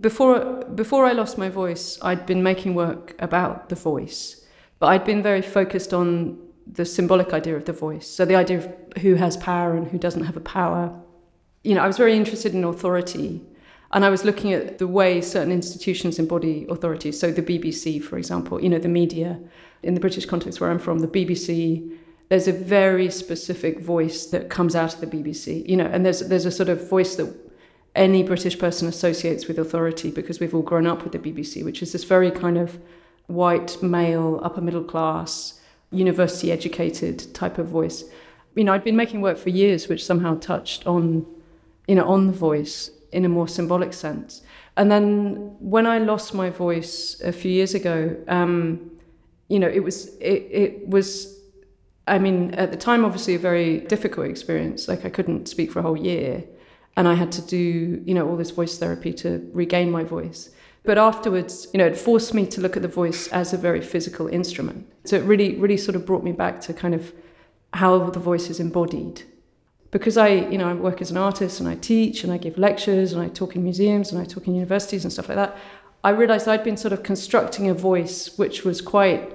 Before, before I lost my voice, I'd been making work about the voice, but I'd been very focused on the symbolic idea of the voice. So the idea of who has power and who doesn't have a power. You know, I was very interested in authority. And I was looking at the way certain institutions embody authority. So the BBC, for example, you know, the media. In the British context where I'm from, the BBC, there's a very specific voice that comes out of the BBC, you know, and there's there's a sort of voice that any British person associates with authority because we've all grown up with the BBC, which is this very kind of white, male, upper middle class, university educated type of voice. You know, I'd been making work for years which somehow touched on, you know, on the voice in a more symbolic sense. And then when I lost my voice a few years ago, um, you know, it was it, it was I mean, at the time, obviously, a very difficult experience. Like, I couldn't speak for a whole year and I had to do, you know, all this voice therapy to regain my voice. But afterwards, you know, it forced me to look at the voice as a very physical instrument. So it really, really sort of brought me back to kind of how the voice is embodied. Because I, you know, I work as an artist and I teach and I give lectures and I talk in museums and I talk in universities and stuff like that. I realized I'd been sort of constructing a voice which was quite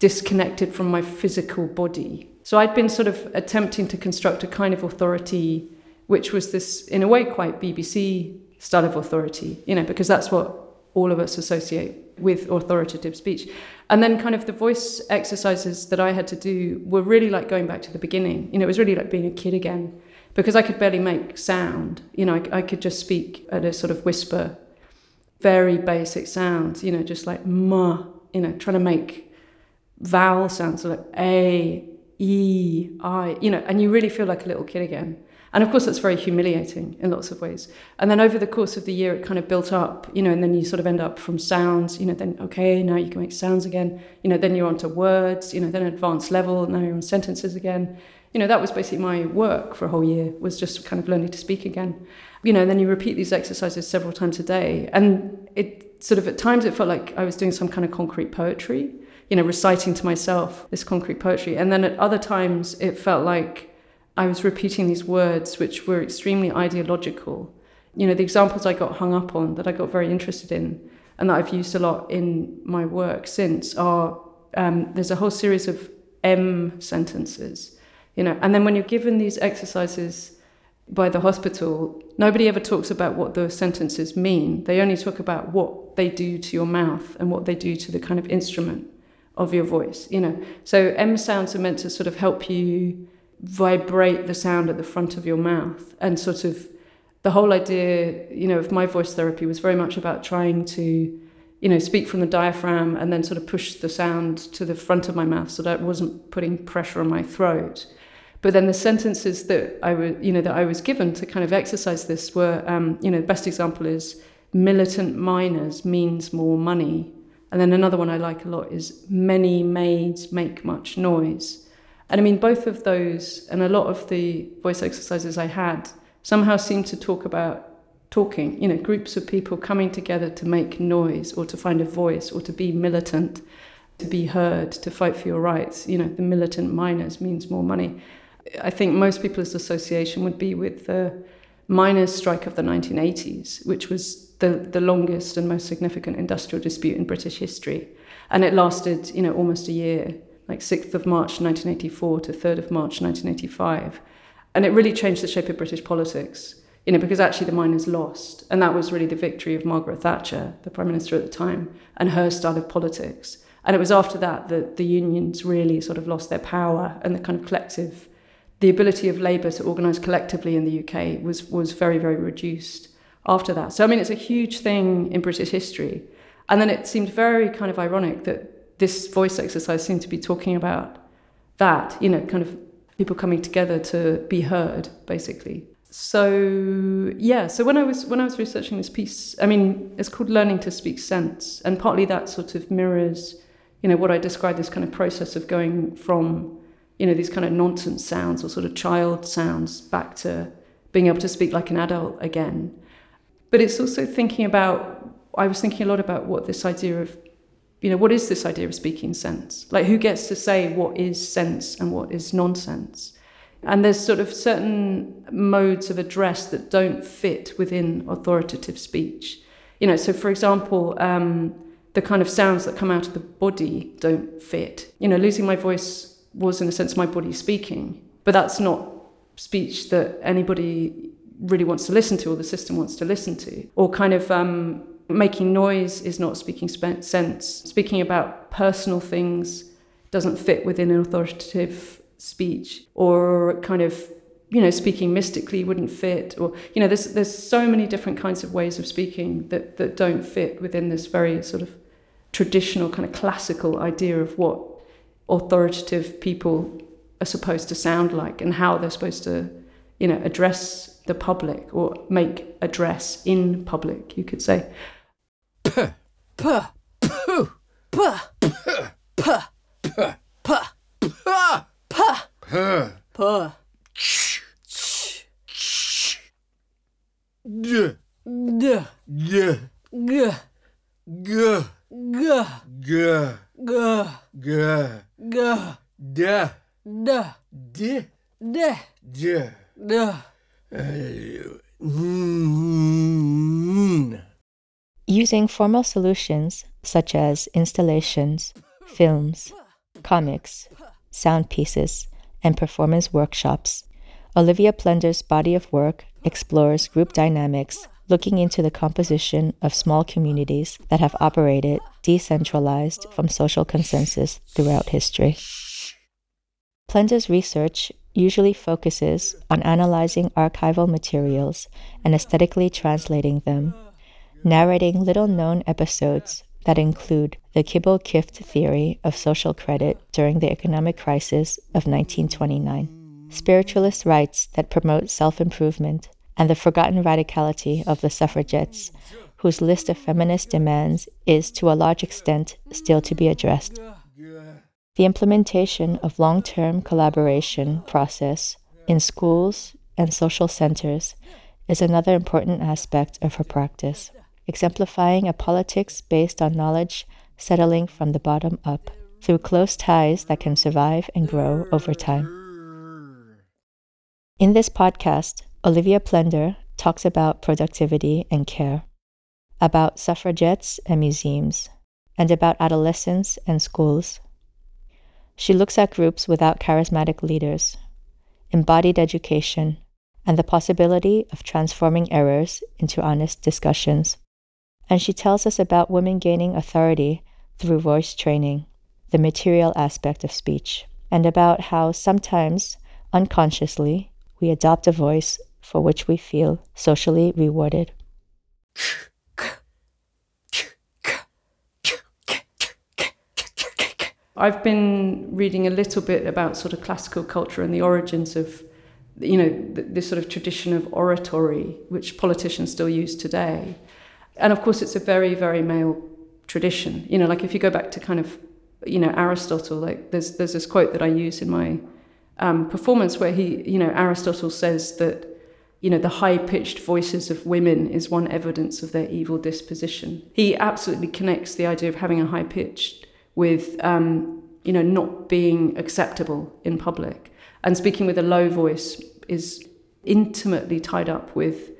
disconnected from my physical body. So I'd been sort of attempting to construct a kind of authority which was this, in a way, quite BBC style of authority, you know, because that's what all of us associate with authoritative speech. And then, kind of, the voice exercises that I had to do were really like going back to the beginning. You know, it was really like being a kid again because I could barely make sound. You know, I, I could just speak at a sort of whisper, very basic sounds, you know, just like ma, you know, trying to make vowel sounds like A, E, I, you know, and you really feel like a little kid again. And of course, that's very humiliating in lots of ways. And then over the course of the year, it kind of built up, you know, and then you sort of end up from sounds, you know, then, okay, now you can make sounds again. You know, then you're onto words, you know, then advanced level, now you're on sentences again. You know, that was basically my work for a whole year, was just kind of learning to speak again. You know, and then you repeat these exercises several times a day. And it sort of, at times, it felt like I was doing some kind of concrete poetry, you know, reciting to myself this concrete poetry. And then at other times, it felt like, I was repeating these words which were extremely ideological. You know, the examples I got hung up on that I got very interested in and that I've used a lot in my work since are um, there's a whole series of M sentences, you know, and then when you're given these exercises by the hospital, nobody ever talks about what those sentences mean. They only talk about what they do to your mouth and what they do to the kind of instrument of your voice, you know. So M sounds are meant to sort of help you vibrate the sound at the front of your mouth. And sort of the whole idea you know of my voice therapy was very much about trying to you know speak from the diaphragm and then sort of push the sound to the front of my mouth so that it wasn't putting pressure on my throat. But then the sentences that I was you know that I was given to kind of exercise this were um, you know the best example is militant miners means more money. And then another one I like a lot is many maids make much noise and I mean, both of those and a lot of the voice exercises I had somehow seemed to talk about talking, you know, groups of people coming together to make noise or to find a voice or to be militant, to be heard, to fight for your rights. You know, the militant miners means more money. I think most people's association would be with the miners' strike of the 1980s, which was the, the longest and most significant industrial dispute in British history. And it lasted, you know, almost a year like 6th of March 1984 to 3rd of March 1985. And it really changed the shape of British politics, you know, because actually the miners lost. And that was really the victory of Margaret Thatcher, the Prime Minister at the time, and her style of politics. And it was after that that the unions really sort of lost their power and the kind of collective, the ability of labour to organise collectively in the UK was, was very, very reduced after that. So, I mean, it's a huge thing in British history. And then it seemed very kind of ironic that this voice exercise seemed to be talking about that, you know, kind of people coming together to be heard, basically. So yeah, so when I was when I was researching this piece, I mean, it's called learning to speak sense, and partly that sort of mirrors, you know, what I described this kind of process of going from, you know, these kind of nonsense sounds or sort of child sounds back to being able to speak like an adult again. But it's also thinking about I was thinking a lot about what this idea of you know, what is this idea of speaking sense? Like, who gets to say what is sense and what is nonsense? And there's sort of certain modes of address that don't fit within authoritative speech. You know, so for example, um, the kind of sounds that come out of the body don't fit. You know, losing my voice was in a sense my body speaking, but that's not speech that anybody really wants to listen to or the system wants to listen to. Or kind of um, making noise is not speaking sense. Speaking about personal things doesn't fit within an authoritative speech. Or kind of you know, speaking mystically wouldn't fit, or you know, there's there's so many different kinds of ways of speaking that that don't fit within this very sort of traditional kind of classical idea of what authoritative people are supposed to sound like and how they're supposed to, you know, address the public or make address in public, you could say. П. Пу. П. П. П. П. П. П. П. П. Ч. Ч. Ч. Д. Д. Д. Г. Г. Г. Г. Г. Г. Г. Да. Да. Де. Де. Де. Да. Н. Using formal solutions such as installations, films, comics, sound pieces, and performance workshops, Olivia Plender's body of work explores group dynamics, looking into the composition of small communities that have operated decentralized from social consensus throughout history. Plender's research usually focuses on analyzing archival materials and aesthetically translating them, narrating little known episodes that include the Kibbo Kift theory of social credit during the economic crisis of 1929 spiritualist rites that promote self improvement, and the forgotten radicality of the suffragettes, whose list of feminist demands is to a large extent still to be addressed. The implementation of long term collaboration process in schools and social centers is another important aspect of her practice, exemplifying a politics based on knowledge settling from the bottom up through close ties that can survive and grow over time. In this podcast, Olivia Plender talks about productivity and care, about suffragettes and museums, and about adolescence and schools. She looks at groups without charismatic leaders, embodied education, and the possibility of transforming errors into honest discussions. And she tells us about women gaining authority through voice training, the material aspect of speech, and about how sometimes, unconsciously, we adopt a voice for which we feel socially rewarded. I've been reading a little bit about sort of classical culture and the origins of, you know, this sort of tradition of oratory, which politicians still use today. And of course, it's a very, very male tradition. You know, like if you go back to kind of, you know, Aristotle, like there's there's this quote that I use in my um, performance where he, you know, Aristotle says that, you know, the high pitched voices of women is one evidence of their evil disposition. He absolutely connects the idea of having a high pitched with, um, you know, not being acceptable in public. And speaking with a low voice is intimately tied up with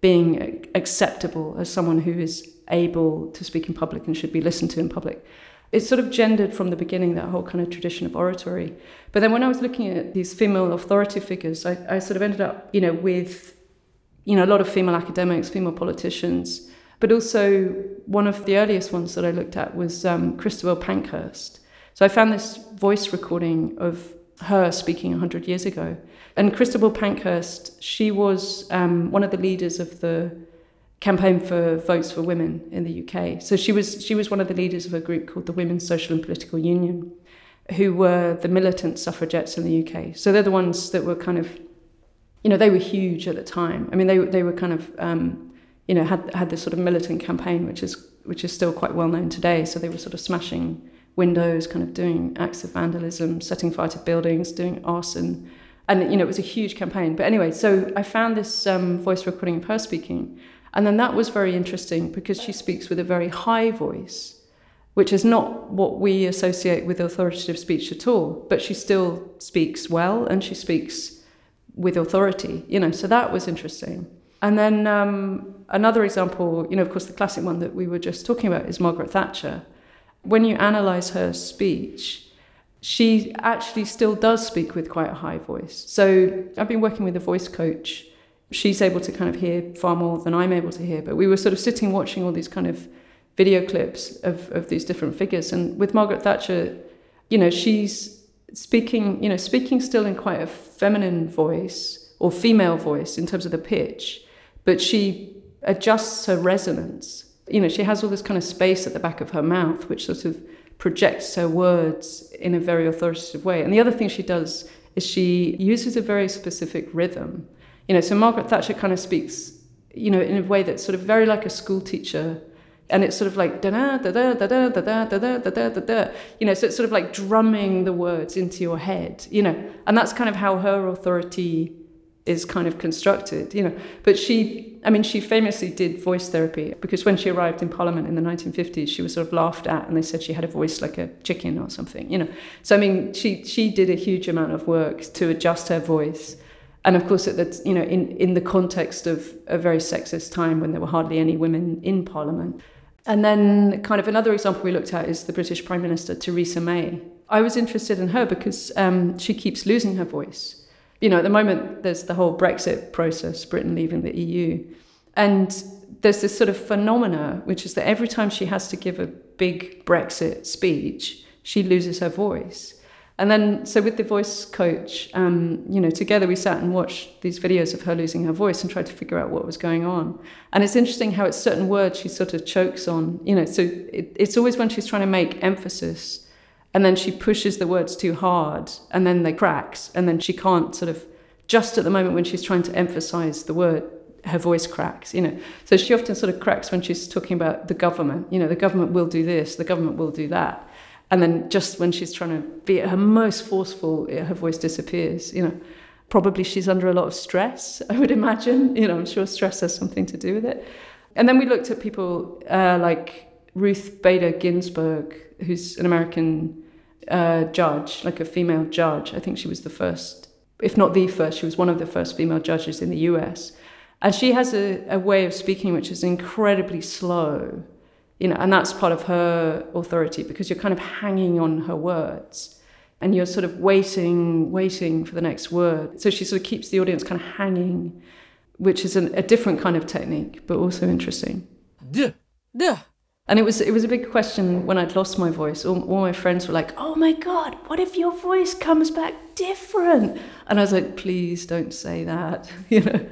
being acceptable as someone who is able to speak in public and should be listened to in public it's sort of gendered from the beginning, that whole kind of tradition of oratory. But then when I was looking at these female authority figures, I, I sort of ended up, you know, with, you know, a lot of female academics, female politicians, but also one of the earliest ones that I looked at was um, Christabel Pankhurst. So I found this voice recording of her speaking 100 years ago. And Christabel Pankhurst, she was um, one of the leaders of the campaign for votes for women in the UK. So she was she was one of the leaders of a group called the Women's Social and Political Union, who were the militant suffragettes in the UK. So they're the ones that were kind of, you know, they were huge at the time. I mean, they they were kind of, um, you know, had had this sort of militant campaign, which is which is still quite well known today. So they were sort of smashing windows, kind of doing acts of vandalism, setting fire to buildings, doing arson. And you know it was a huge campaign. But anyway, so I found this um, voice recording of her speaking, and then that was very interesting because she speaks with a very high voice, which is not what we associate with authoritative speech at all. But she still speaks well and she speaks with authority, you know, so that was interesting. And then um, another example, you know, of course, the classic one that we were just talking about is Margaret Thatcher. When you analyze her speech, she actually still does speak with quite a high voice. So I've been working with a voice coach. She's able to kind of hear far more than I'm able to hear. But we were sort of sitting watching all these kind of video clips of, of these different figures. And with Margaret Thatcher, you know, she's speaking, you know, speaking still in quite a feminine voice or female voice in terms of the pitch, but she adjusts her resonance. You know, she has all this kind of space at the back of her mouth, which sort of projects her words in a very authoritative way. And the other thing she does is she uses a very specific rhythm. You know, so Margaret Thatcher kind of speaks, you know, in a way that's sort of very like a school teacher and it's sort of like da da da da da da da da da da da da da you know so it's sort of like drumming the words into your head you know and that's kind of how her authority is kind of constructed you know but she i mean she famously did voice therapy because when she arrived in parliament in the 1950s she was sort of laughed at and they said she had a voice like a chicken or something you know so i mean she she did a huge amount of work to adjust her voice and of course, that you know, in, in the context of a very sexist time when there were hardly any women in Parliament, and then, kind of another example we looked at is the British Prime Minister, Theresa May. I was interested in her because um, she keeps losing her voice. You know, at the moment, there's the whole Brexit process, Britain leaving the EU. And there's this sort of phenomena, which is that every time she has to give a big Brexit speech, she loses her voice. And then, so with the voice coach, um, you know, together we sat and watched these videos of her losing her voice and tried to figure out what was going on. And it's interesting how it's certain words she sort of chokes on, you know, so it, it's always when she's trying to make emphasis and then she pushes the words too hard and then they cracks and then she can't sort of, just at the moment when she's trying to emphasize the word, her voice cracks, you know. So she often sort of cracks when she's talking about the government, you know, the government will do this, the government will do that and then just when she's trying to be at her most forceful, her voice disappears. You know, probably she's under a lot of stress. I would imagine. You know, I'm sure stress has something to do with it. And then we looked at people uh, like Ruth Bader Ginsburg, who's an American judge, like a female judge. I think she was the first, if not the first, she was one of the first female judges in the U.S. And she has a, a way of speaking which is incredibly slow you know, and that's part of her authority because you're kind of hanging on her words and you're sort of waiting, waiting for the next word. So she sort of keeps the audience kind of hanging, which is an, a different kind of technique, but also interesting. Duh. Duh. And it was it was a big question when I'd lost my voice. All, all my friends were like, "Oh my god, what if your voice comes back different?" And I was like, "Please don't say that." you know,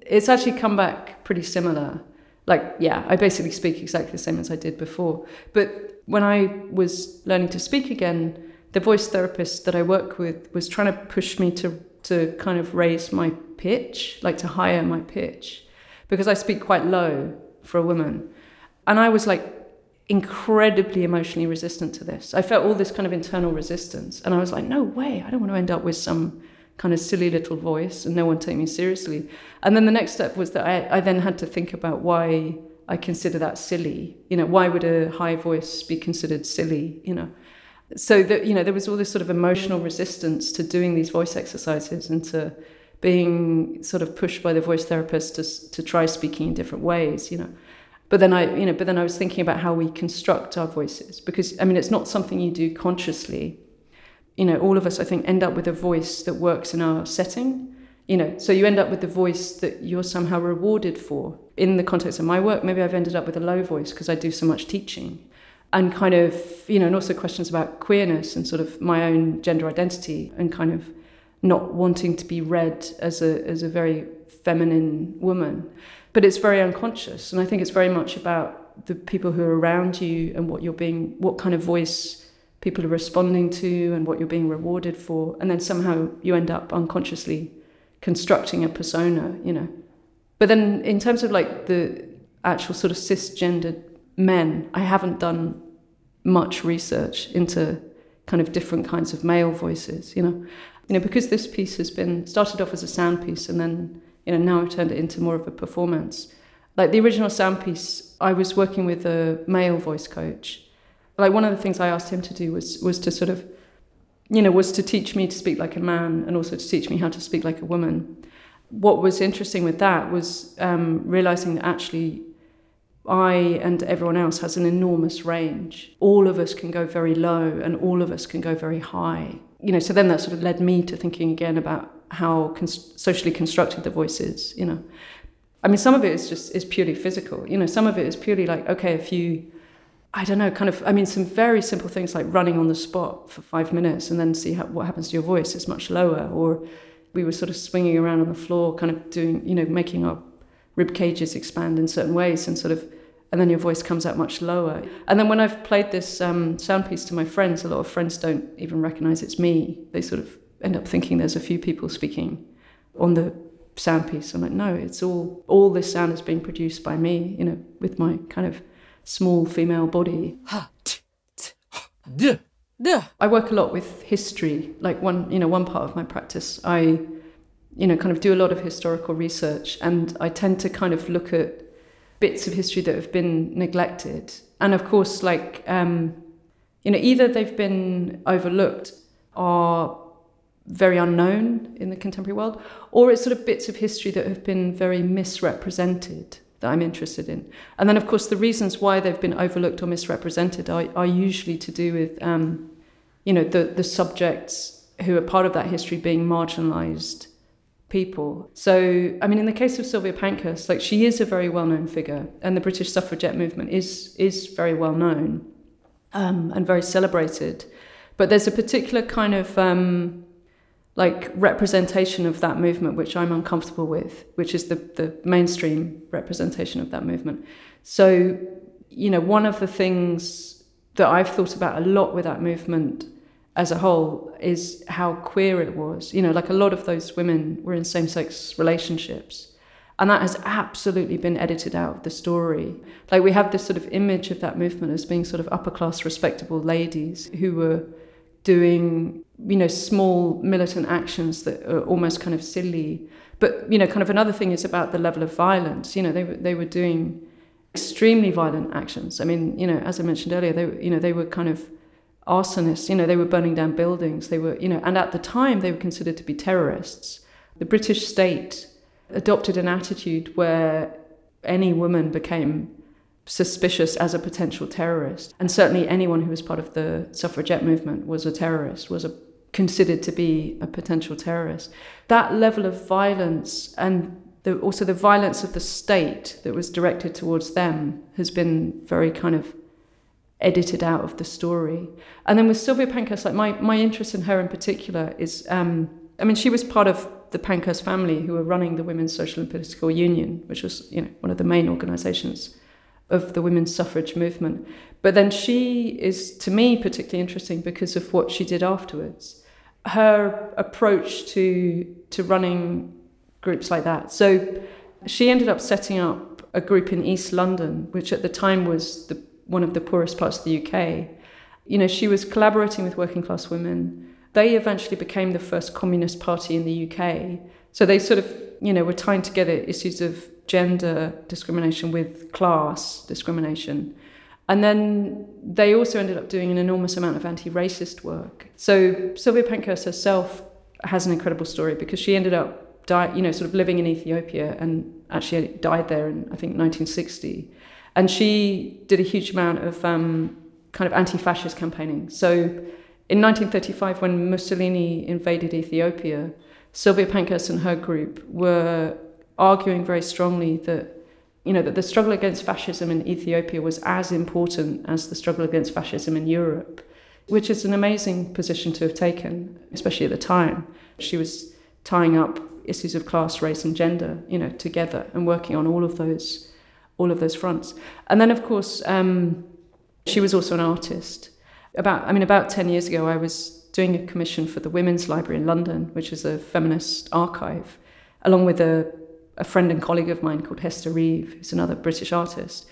it's actually come back pretty similar like yeah i basically speak exactly the same as i did before but when i was learning to speak again the voice therapist that i work with was trying to push me to to kind of raise my pitch like to higher my pitch because i speak quite low for a woman and i was like incredibly emotionally resistant to this i felt all this kind of internal resistance and i was like no way i don't want to end up with some kind of silly little voice and no one take me seriously. And then the next step was that I, I then had to think about why I consider that silly. You know, why would a high voice be considered silly? You know, so that you know there was all this sort of emotional resistance to doing these voice exercises and to being sort of pushed by the voice therapist to to try speaking in different ways. You know. But then I, you know, but then I was thinking about how we construct our voices because I mean it's not something you do consciously you know, all of us, I think, end up with a voice that works in our setting. You know, so you end up with the voice that you're somehow rewarded for. In the context of my work, maybe I've ended up with a low voice because I do so much teaching. And kind of, you know, and also questions about queerness and sort of my own gender identity and kind of not wanting to be read as a as a very feminine woman. But it's very unconscious. And I think it's very much about the people who are around you and what you're being what kind of voice people are responding to and what you're being rewarded for and then somehow you end up unconsciously constructing a persona you know but then in terms of like the actual sort of cisgendered men i haven't done much research into kind of different kinds of male voices you know you know because this piece has been started off as a sound piece and then you know now i've turned it into more of a performance like the original sound piece i was working with a male voice coach like one of the things I asked him to do was was to sort of, you know, was to teach me to speak like a man and also to teach me how to speak like a woman. what was interesting with that was um, realizing that actually I and everyone else has an enormous range. All of us can go very low and all of us can go very high. You know, so then that sort of led me to thinking again about how socially constructed the voice is, you know. I mean, some of it is just is purely physical. You know, some of it is purely like, okay, if you, I don't know, kind of, I mean, some very simple things like running on the spot for five minutes and then see how, what happens to your voice It's much lower. Or we were sort of swinging around on the floor, kind of doing, you know, making our rib cages expand in certain ways and sort of and then your voice comes out much lower. And then when I've played this um, sound piece to my friends, a lot of friends don't even recognize it's me. They sort of end up thinking there's a few people speaking on the sound piece. I'm like, no, it's all all this sound is being produced by me, you know, with my kind of small female body. I work a lot with history. Like one, you know, one part of my practice, I, you know, kind of do a lot of historical research, and I tend to kind of look at bits of history that have been neglected. And of course, like, um, you know, either they've been overlooked or very unknown in the contemporary world, or it's sort of bits of history that have been very misrepresented that I'm interested in. And then, of course, the reasons why they've been overlooked or misrepresented are, are usually to do with, um, you know, the, the subjects who are part of that history being marginalized people. So, I mean, in the case of Sylvia Pankhurst, like she is a very well-known figure, and the British suffragette movement is is very well known um, and very celebrated. But there's a particular kind of um, like representation of that movement which I'm uncomfortable with, which is the the mainstream representation of that movement. So, you know, one of the things that I've thought about a lot with that movement as a whole is how queer it was. You know, like a lot of those women were in same sex relationships. And that has absolutely been edited out of the story. Like we have this sort of image of that movement as being sort of upper class, respectable ladies who were doing, you know, small militant actions that are almost kind of silly. But, you know, kind of another thing is about the level of violence. You know, they were, they were doing extremely violent actions. I mean, you know, as I mentioned earlier, they, you know, they were kind of arsonists. You know, they were burning down buildings. They were, you know, and at the time they were considered to be terrorists. The British state adopted an attitude where any woman became suspicious as a potential terrorist, and certainly anyone who was part of the suffragette movement was a terrorist, was a, considered to be a potential terrorist. That level of violence and the, also the violence of the state that was directed towards them has been very kind of edited out of the story. And then with Sylvia Pankhurst, like my, my interest in her in particular is, um, I mean, she was part of the Pankhurst family who were running the Women's Social and Political Union, which was, you know, one of the main organisations of the women's suffrage movement. But then she is, to me, particularly interesting because of what she did afterwards. Her approach to to running groups like that. So she ended up setting up a group in East London, which at the time was the one of the poorest parts of the UK. You know, she was collaborating with working class women. They eventually became the first communist party in the UK. So they sort of, you know, were tying together issues of gender discrimination with class discrimination. And then they also ended up doing an enormous amount of anti racist work. So Sylvia Pankhurst herself has an incredible story because she ended up, you know, sort of living in Ethiopia and actually died there in, I think, 1960. And she did a huge amount of um, kind of anti fascist campaigning. So in 1935, when Mussolini invaded Ethiopia, Sylvia Pankhurst and her group were arguing very strongly that you know that the struggle against fascism in Ethiopia was as important as the struggle against fascism in Europe, which is an amazing position to have taken, especially at the time. She was tying up issues of class, race, and gender, you know, together and working on all of those all of those fronts. And then, of course, um, she was also an artist. About, I mean, about 10 years ago, I was doing a commission for the Women's Library in London, which is a feminist archive, along with a, a friend and colleague of mine called Hester Reeve, who's another British artist.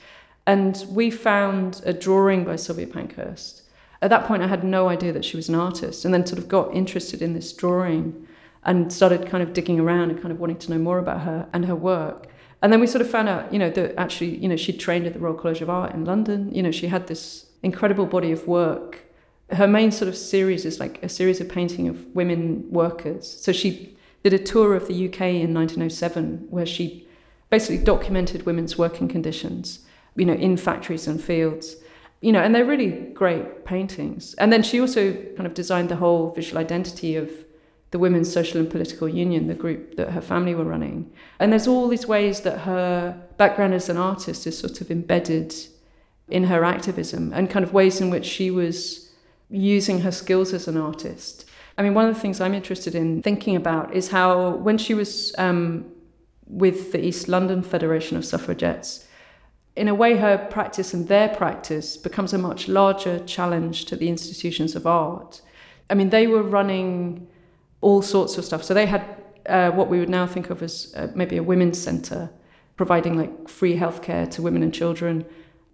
And we found a drawing by Sylvia Pankhurst. At that point, I had no idea that she was an artist, and then sort of got interested in this drawing and started kind of digging around and kind of wanting to know more about her and her work. And then we sort of found out, you know, that actually, you know, she trained at the Royal College of Art in London. You know, she had this incredible body of work. Her main sort of series is like a series of painting of women workers. So she did a tour of the UK in 1907 where she basically documented women's working conditions, you know, in factories and fields. You know, and they're really great paintings. And then she also kind of designed the whole visual identity of the Women's Social and Political Union, the group that her family were running. And there's all these ways that her background as an artist is sort of embedded in her activism and kind of ways in which she was using her skills as an artist. I mean, one of the things I'm interested in thinking about is how when she was um, with the East London Federation of Suffragettes, in a way, her practice and their practice becomes a much larger challenge to the institutions of art. I mean, they were running all sorts of stuff. So they had uh, what we would now think of as uh, maybe a women's centre, providing like free healthcare to women and children,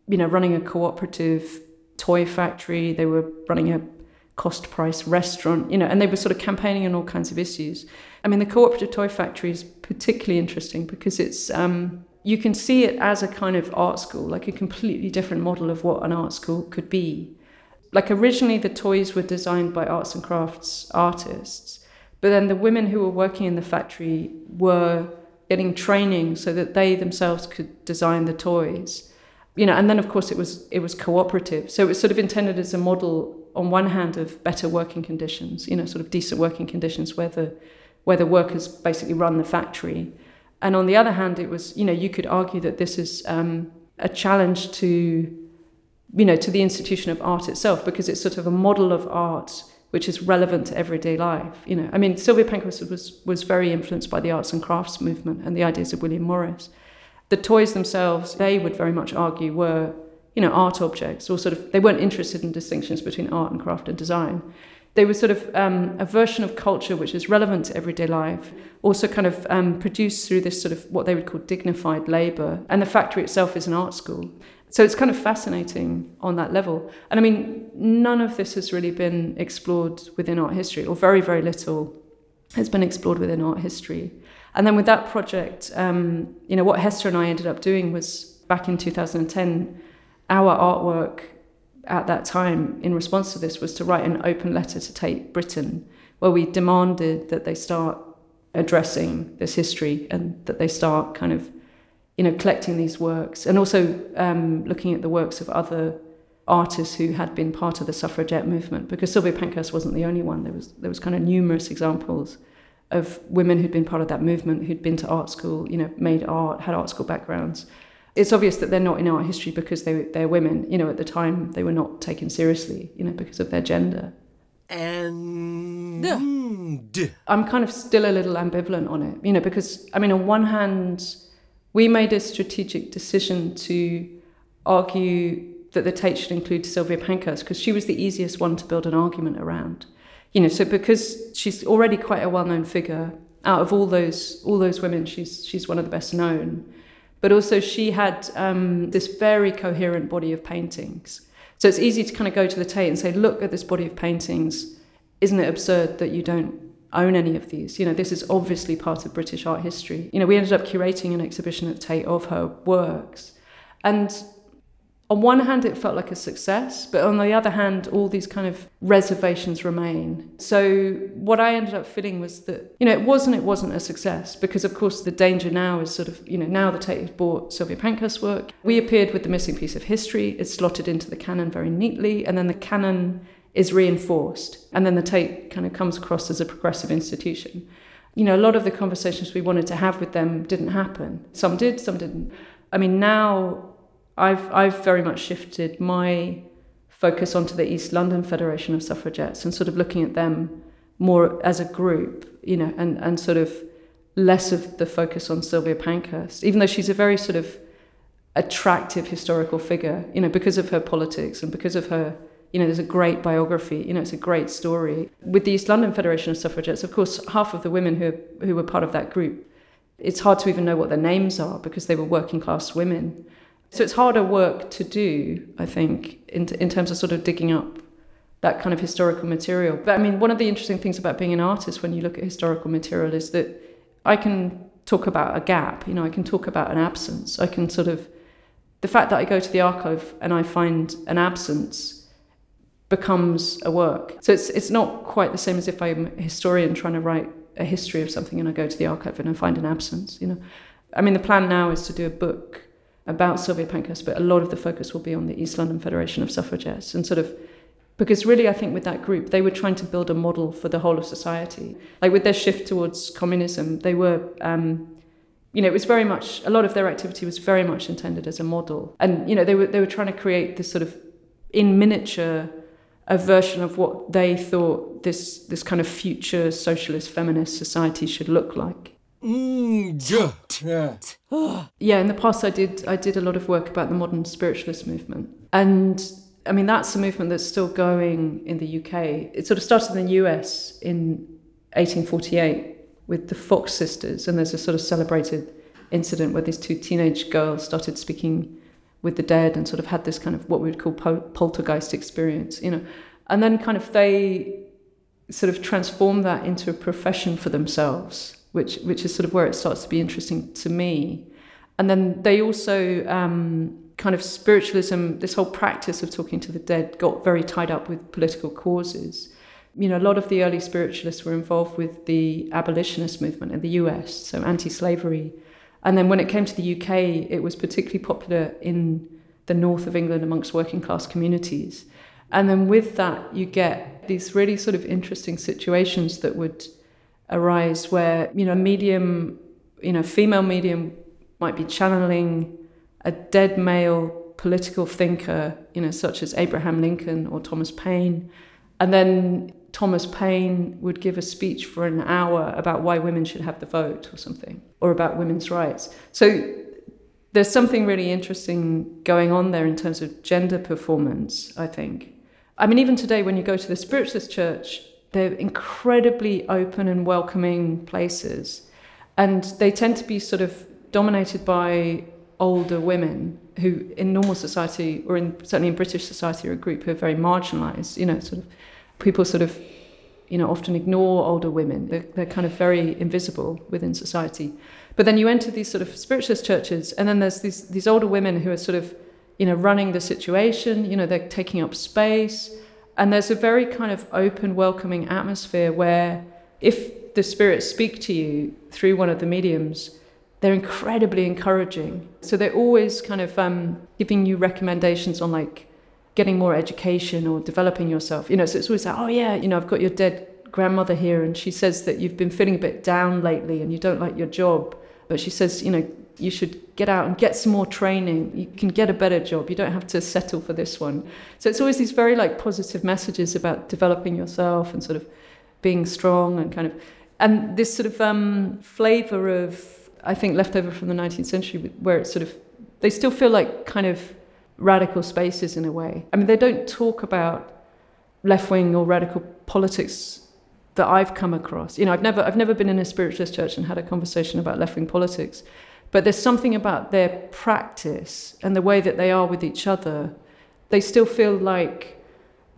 you know, running a cooperative toy factory. They were running a cost price restaurant, you know, and they were sort of campaigning on all kinds of issues. I mean, the cooperative toy factory is particularly interesting because it's um, you can see it as a kind of art school, like a completely different model of what an art school could be. Like originally, the toys were designed by arts and crafts artists, but then the women who were working in the factory were getting training so that they themselves could design the toys you know, and then of course it was it was cooperative. So it was sort of intended as a model on one hand of better working conditions, you know, sort of decent working conditions where the where the workers basically run the factory, and on the other hand, it was you know you could argue that this is um, a challenge to you know to the institution of art itself because it's sort of a model of art which is relevant to everyday life. You know, I mean, Sylvia Pankhurst was was very influenced by the arts and crafts movement and the ideas of William Morris the toys themselves, they would very much argue, were you know art objects, or sort of they weren't interested in distinctions between art and craft and design. They were sort of um, a version of culture which is relevant to everyday life, also kind of um, produced through this sort of what they would call dignified labour. And the factory itself is an art school. So it's kind of fascinating on that level. And I mean, none of this has really been explored within art history, or very, very little has been explored within art history. And then with that project, um, you know, what Hester and I ended up doing was back in 2010, our artwork at that time in response to this was to write an open letter to Tate Britain, where we demanded that they start addressing this history and that they start kind of, you know, collecting these works and also um, looking at the works of other artists who had been part of the suffragette movement because Sylvia Pankhurst wasn't the only one. There was there was kind of numerous examples of women who'd been part of that movement, who'd been to art school, you know, made art, had art school backgrounds. It's obvious that they're not in art history because they, they're women. You know, at the time, they were not taken seriously, you know, because of their gender. And I'm kind of still a little ambivalent on it, you know, because, I mean, on one hand, we made a strategic decision to argue that the Tate should include Sylvia Pankhurst because she was the easiest one to build an argument around you know, so because she's already quite a well-known figure, out of all those all those women, she's she's one of the best known. But also, she had um, this very coherent body of paintings. So it's easy to kind of go to the Tate and say, look at this body of paintings. Isn't it absurd that you don't own any of these? You know, this is obviously part of British art history. You know, we ended up curating an exhibition at Tate of her works. And on one hand, it felt like a success, but on the other hand, all these kind of reservations remain. So, what I ended up feeling was that, you know, it wasn't, it wasn't a success because, of course, the danger now is sort of, you know, now the Tate has bought Sylvia Pankhurst's work. We appeared with the missing piece of history, it's slotted into the canon very neatly, and then the canon is reinforced, and then the Tate kind of comes across as a progressive institution. You know, a lot of the conversations we wanted to have with them didn't happen. Some did, some didn't. I mean, now I've I've very much shifted my focus onto the East London Federation of Suffragettes and sort of looking at them more as a group, you know, and, and sort of less of the focus on Sylvia Pankhurst, even though she's a very sort of attractive historical figure, you know, because of her politics and because of her, you know, there's a great biography, you know, it's a great story. With the East London Federation of Suffragettes, of course, half of the women who, who were part of that group, it's hard to even know what their names are because they were working class women. So it's harder work to do, I think, in, in terms of sort of digging up that kind of historical material. But I mean, one of the interesting things about being an artist when you look at historical material is that I can talk about a gap, you know, I can talk about an absence. I can sort of, the fact that I go to the archive and I find an absence becomes a work. So it's, it's not quite the same as if I'm a historian trying to write a history of something and I go to the archive and I find an absence, you know. I mean, the plan now is to do a book about Sylvia Pankhurst, but a lot of the focus will be on the East London Federation of Suffragettes and sort of because really I think with that group they were trying to build a model for the whole of society. Like with their shift towards communism, they were um, you know, it was very much a lot of their activity was very much intended as a model. And you know, they were they were trying to create this sort of in miniature a version of what they thought this this kind of future socialist feminist society should look like. Mm, yeah, in the past I did I did a lot of work about the modern spiritualist movement. And I mean that's a movement that's still going in the UK. It sort of started in the US in 1848 with the Fox sisters, and there's a sort of celebrated incident where these two teenage girls started speaking with the dead and sort of had this kind of what we would call pol- poltergeist experience, you know. And then kind of they sort of transform that into a profession for themselves, which which is sort of where it starts to be interesting to me. And then they also um, kind of spiritualism, this whole practice of talking to the dead, got very tied up with political causes. You know, a lot of the early spiritualists were involved with the abolitionist movement in the US, so anti-slavery and then when it came to the UK, it was particularly popular in the north of England amongst working class communities. And then with that, you get these really sort of interesting situations that would arise where, you know, medium, you know, female medium might be channeling a dead male political thinker, you know, such as Abraham Lincoln or Thomas Paine. And then Thomas Paine would give a speech for an hour about why women should have the vote or something, or about women's rights. So there's something really interesting going on there in terms of gender performance, I think. I mean, even today, when you go to the Spiritualist Church, they're incredibly open and welcoming places. And they tend to be sort of dominated by older women who, in normal society, or in, certainly in British society, are a group who are very marginalized, you know, sort of people sort of you know often ignore older women. They're, they're kind of very invisible within society. But then you enter these sort of spiritualist churches and then there's these these older women who are sort of you know running the situation you know they're taking up space and there's a very kind of open welcoming atmosphere where if the spirits speak to you through one of the mediums they're incredibly encouraging so they're always kind of um, giving you recommendations on like getting more education or developing yourself. You know, so it's always like, oh yeah, you know, I've got your dead grandmother here, and she says that you've been feeling a bit down lately and you don't like your job. But she says, you know, you should get out and get some more training. You can get a better job. You don't have to settle for this one. So it's always these very like positive messages about developing yourself and sort of being strong and kind of, and this sort of um, flavor of, I think, left over from the 19th century, where it's sort of, they still feel like kind of radical spaces in a way. I mean, they don't talk about left wing or radical politics that I've come across. You know, I've never I've never been in a spiritualist church and had a conversation about left wing politics, but there's something about their practice and the way that they are with each other. They still feel like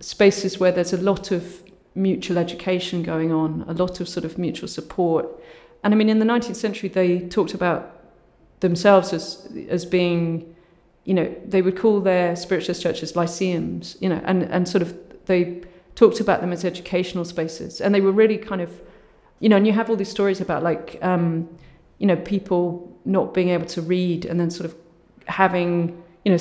spaces where there's a lot of mutual education going on, a lot of sort of mutual support. And I mean, in the 19th century, they talked about themselves as as being you know, they would call their spiritualist churches lyceums, you know, and, and sort of they talked about them as educational spaces. And they were really kind of, you know, and you have all these stories about like, um, you know, people not being able to read and then sort of having, you know,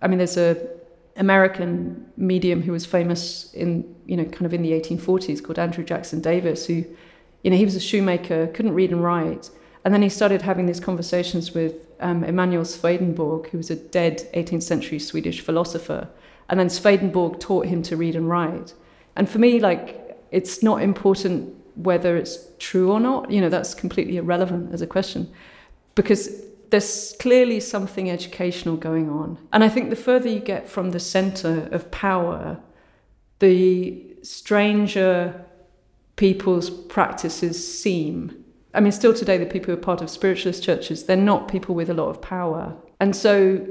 I mean, there's a American medium who was famous in, you know, kind of in the 1840s called Andrew Jackson Davis, who, you know, he was a shoemaker, couldn't read and write. And then he started having these conversations with um, Emanuel Swedenborg, who was a dead 18th century Swedish philosopher. And then Swedenborg taught him to read and write. And for me, like, it's not important whether it's true or not. You know, that's completely irrelevant as a question because there's clearly something educational going on. And I think the further you get from the center of power, the stranger people's practices seem. I mean, still today, the people who are part of spiritualist churches, they're not people with a lot of power. And so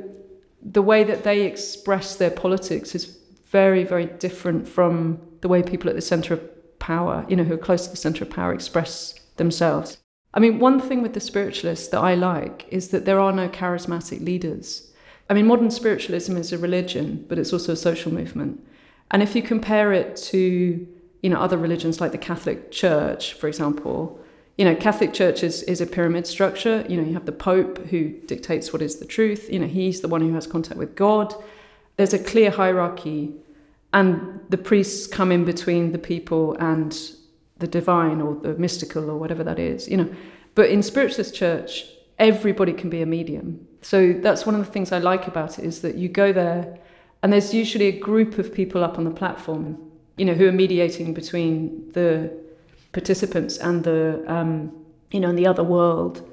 the way that they express their politics is very, very different from the way people at the center of power, you know, who are close to the center of power, express themselves. I mean, one thing with the spiritualists that I like is that there are no charismatic leaders. I mean, modern spiritualism is a religion, but it's also a social movement. And if you compare it to you know, other religions like the Catholic Church, for example, you know, Catholic Church is, is a pyramid structure. You know, you have the Pope who dictates what is the truth. You know, he's the one who has contact with God. There's a clear hierarchy, and the priests come in between the people and the divine or the mystical or whatever that is. You know, but in Spiritualist Church, everybody can be a medium. So that's one of the things I like about it is that you go there, and there's usually a group of people up on the platform, you know, who are mediating between the participants and the um, you know in the other world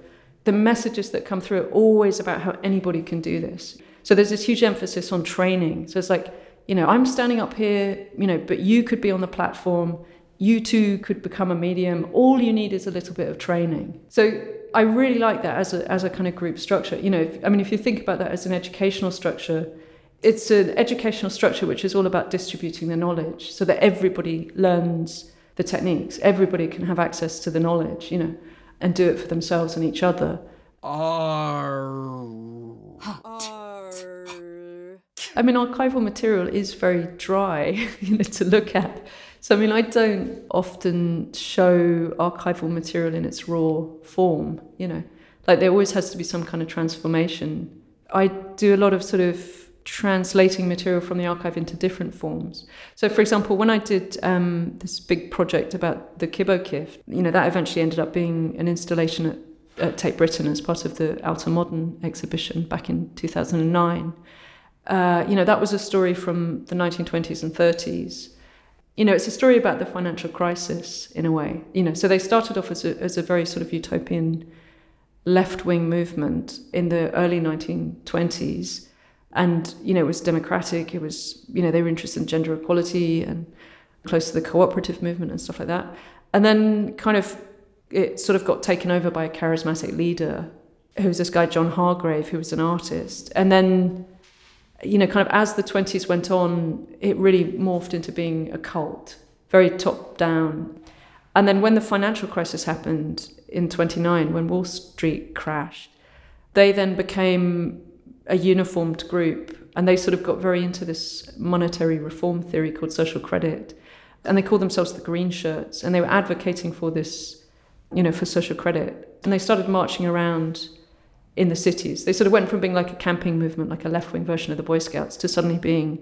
the messages that come through are always about how anybody can do this so there's this huge emphasis on training so it's like you know i'm standing up here you know but you could be on the platform you too could become a medium. All you need is a little bit of training. So i really like that as a, as a kind of group structure. You know if, i mean if you think about that as an educational structure it's an educational structure which is all about distributing the knowledge so that everybody learns the techniques. Everybody can have access to the knowledge, you know, and do it for themselves and each other. I mean, archival material is very dry, you know, to look at. So, I mean, I don't often show archival material in its raw form, you know, like there always has to be some kind of transformation. I do a lot of sort of translating material from the archive into different forms. So, for example, when I did um, this big project about the Kibbo Kift, you know, that eventually ended up being an installation at, at Tate Britain as part of the Altermodern exhibition back in 2009. Uh, you know, that was a story from the 1920s and 30s. You know, it's a story about the financial crisis in a way. You know, so they started off as a, as a very sort of utopian left wing movement in the early 1920s and you know it was democratic it was you know they were interested in gender equality and close to the cooperative movement and stuff like that and then kind of it sort of got taken over by a charismatic leader who was this guy john hargrave who was an artist and then you know kind of as the 20s went on it really morphed into being a cult very top down. And then when the financial crisis happened in 29 when wall street crashed they then became a uniformed group and they sort of got very into this monetary reform theory called social credit. And they called themselves the green shirts and they were advocating for this you know for social credit. And they started marching around in the cities they sort of went from being like a camping movement like a left-wing version of the boy scouts to suddenly being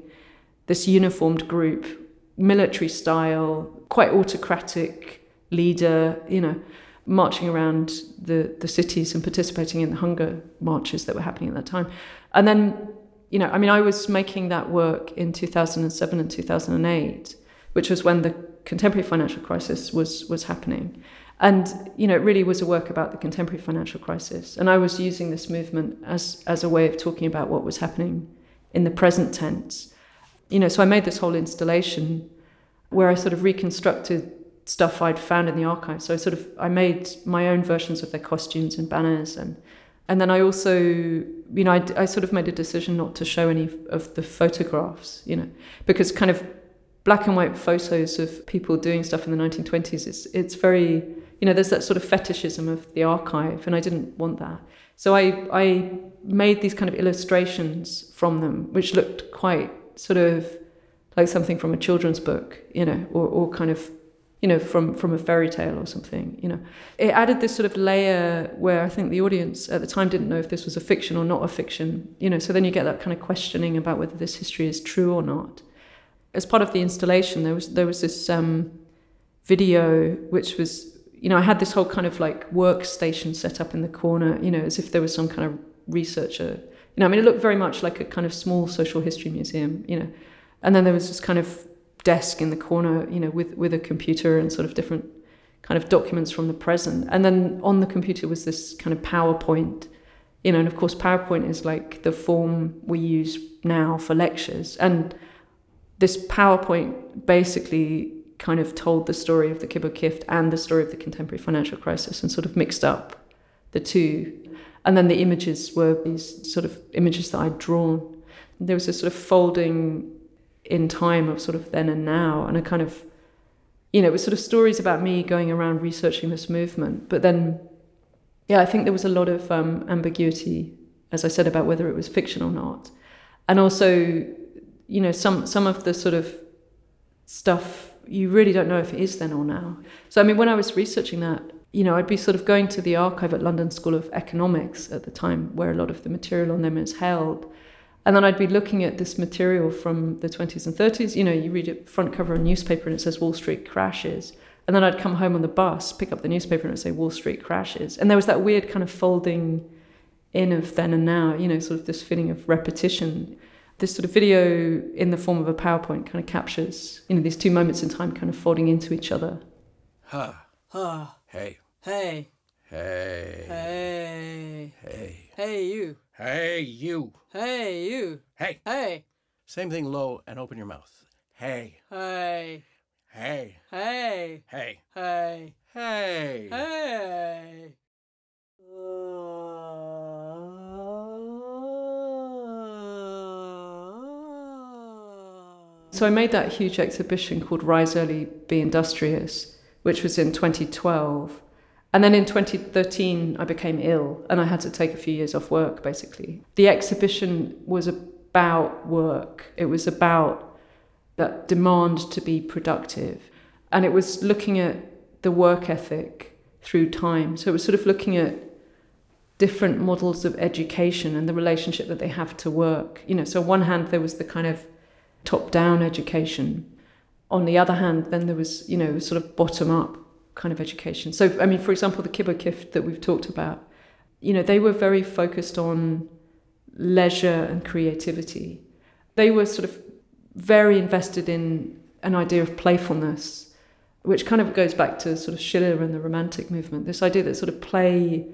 this uniformed group military style quite autocratic leader you know marching around the, the cities and participating in the hunger marches that were happening at that time. And then, you know, I mean, I was making that work in 2007 and 2008, which was when the contemporary financial crisis was, was happening. And, you know, it really was a work about the contemporary financial crisis. And I was using this movement as, as a way of talking about what was happening in the present tense. You know, so I made this whole installation where I sort of reconstructed stuff I'd found in the archive. So I sort of I made my own versions of their costumes and banners and and then I also you know I, I sort of made a decision not to show any of the photographs you know because kind of black and white photos of people doing stuff in the 1920s it's it's very you know there's that sort of fetishism of the archive and I didn't want that so I I made these kind of illustrations from them which looked quite sort of like something from a children's book you know or, or kind of you know, from from a fairy tale or something. You know, it added this sort of layer where I think the audience at the time didn't know if this was a fiction or not a fiction. You know, so then you get that kind of questioning about whether this history is true or not. As part of the installation, there was there was this um, video which was, you know, I had this whole kind of like workstation set up in the corner, you know, as if there was some kind of researcher. You know, I mean, it looked very much like a kind of small social history museum. You know, and then there was this kind of desk in the corner, you know, with with a computer and sort of different kind of documents from the present. And then on the computer was this kind of PowerPoint, you know, and of course PowerPoint is like the form we use now for lectures. And this PowerPoint basically kind of told the story of the Kibbo Kift and the story of the contemporary financial crisis and sort of mixed up the two. And then the images were these sort of images that I'd drawn. There was a sort of folding in time of sort of then and now and a kind of you know it was sort of stories about me going around researching this movement but then yeah i think there was a lot of um, ambiguity as i said about whether it was fiction or not and also you know some some of the sort of stuff you really don't know if it is then or now. So, I mean, when I was researching that, you know, I'd be sort of going to the archive at London School of Economics at the time, where a lot of the material on them is held. And then I'd be looking at this material from the 20s and 30s. You know, you read it front cover of a newspaper and it says Wall Street crashes. And then I'd come home on the bus, pick up the newspaper and say Wall Street crashes. And there was that weird kind of folding in of then and now, you know, sort of this feeling of repetition. This sort of video in the form of a PowerPoint kind of captures, you know, these two moments in time kind of folding into each other. Huh. Huh. Hey. Hey. Hey. Hey. Hey. Hey, you. Hey, you. Hey, you. Hey. Hey. Same thing low and open your mouth. Hey. Hey. Hey. Hey. Hey. Hey. Hey. Hey. So I made that huge exhibition called Rise Early, Be Industrious, which was in 2012. And then in 2013, I became ill and I had to take a few years off work, basically. The exhibition was about work, it was about that demand to be productive. And it was looking at the work ethic through time. So it was sort of looking at different models of education and the relationship that they have to work. You know, so on one hand, there was the kind of top down education. On the other hand, then there was, you know, sort of bottom up kind of education. So, I mean, for example, the Kibbo Kift that we've talked about, you know, they were very focused on leisure and creativity. They were sort of very invested in an idea of playfulness, which kind of goes back to sort of Schiller and the Romantic movement. This idea that sort of play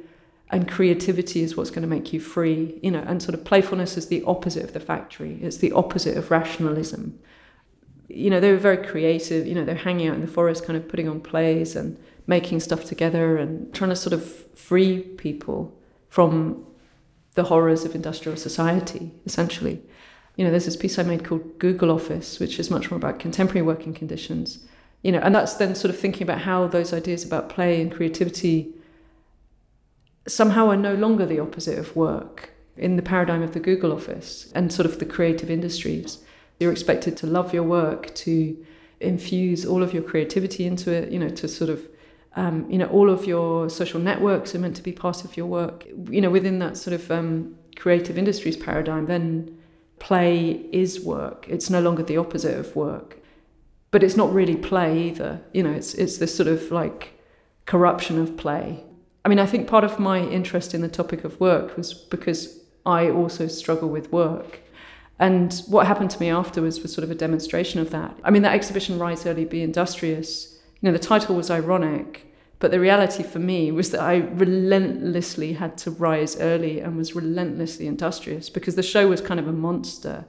and creativity is what's going to make you free, you know, and sort of playfulness is the opposite of the factory. It's the opposite of rationalism you know, they were very creative. You know, they're hanging out in the forest, kind of putting on plays and making stuff together and trying to sort of free people from the horrors of industrial society, essentially. You know, there's this piece I made called Google Office, which is much more about contemporary working conditions. You know, and that's then sort of thinking about how those ideas about play and creativity somehow are no longer the opposite of work in the paradigm of the Google Office and sort of the creative industries you're expected to love your work, to infuse all of your creativity into it, you know, to sort of, um, you know, all of your social networks are meant to be part of your work. You know, within that sort of um, creative industries paradigm, then play is work. It's no longer the opposite of work. But it's not really play either. You know, it's it's this sort of like corruption of play. I mean, I think part of my interest in the topic of work was because I also struggle with work. And what happened to me afterwards was sort of a demonstration of that. I mean, that exhibition, Rise Early, Be Industrious, you know, the title was ironic, but the reality for me was that I relentlessly had to rise early and was relentlessly industrious because the show was kind of a monster.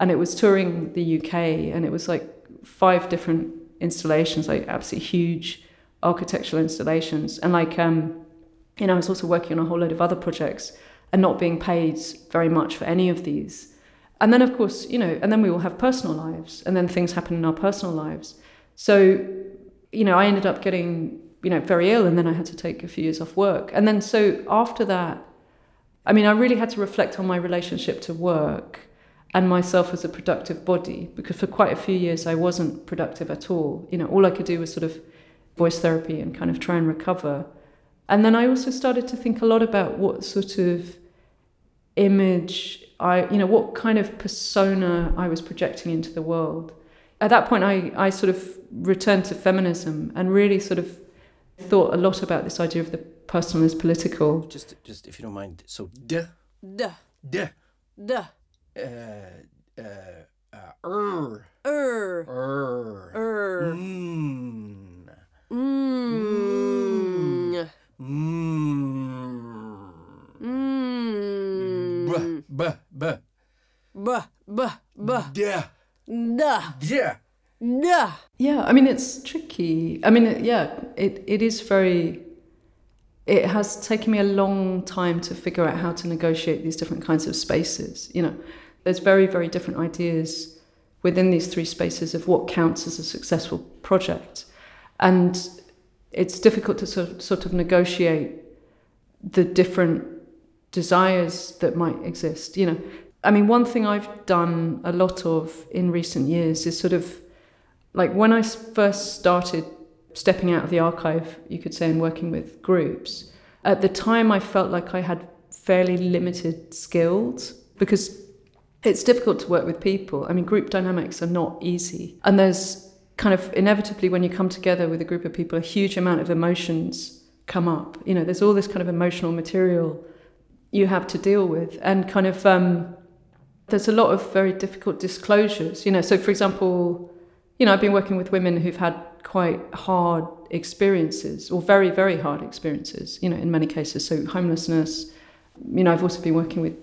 And it was touring the UK and it was like five different installations, like absolutely huge architectural installations. And like, um, you know, I was also working on a whole load of other projects and not being paid very much for any of these. And then of course you know and then we all have personal lives and then things happen in our personal lives. So you know i ended up getting you know very ill and then i had to take a few years off work. And then so after that i mean i really had to reflect on my relationship to work and myself as a productive body because for quite a few years i wasn't productive at all. You know all i could do was sort of voice therapy and kind of try and recover and then i also started to think a lot about what sort of image I, you know, what kind of persona I was projecting into the world. At that point, I, I sort of returned to feminism and really sort of thought a lot about this idea of the personal as political. Just, just if you don't mind. So, duh, Duh. duh, Duh. uh, uh, uh, er, Er. er, Er. mm, Mmm. mm, Mmm. duh, Duh. duh. Duh. Yeah, I mean, it's tricky. I mean, it, yeah, it, it is very. It has taken me a long time to figure out how to negotiate these different kinds of spaces. You know, there's very, very different ideas within these three spaces of what counts as a successful project. And it's difficult to sort of, negotiate the different desires that might exist. You know, I mean, one thing I've done a lot of in recent years is sort of like when I first started stepping out of the archive, you could say, and working with groups, at the time I felt like I had fairly limited skills because it's difficult to work with people. I mean, group dynamics are not easy. And there's kind of inevitably, when you come together with a group of people, a huge amount of emotions come up. You know, there's all this kind of emotional material you have to deal with. And kind of, um, there's a lot of very difficult disclosures. You know, so for example, you know, I've been working with women who've had quite hard experiences or very, very hard experiences, you know, in many cases. So homelessness, you know, I've also been working with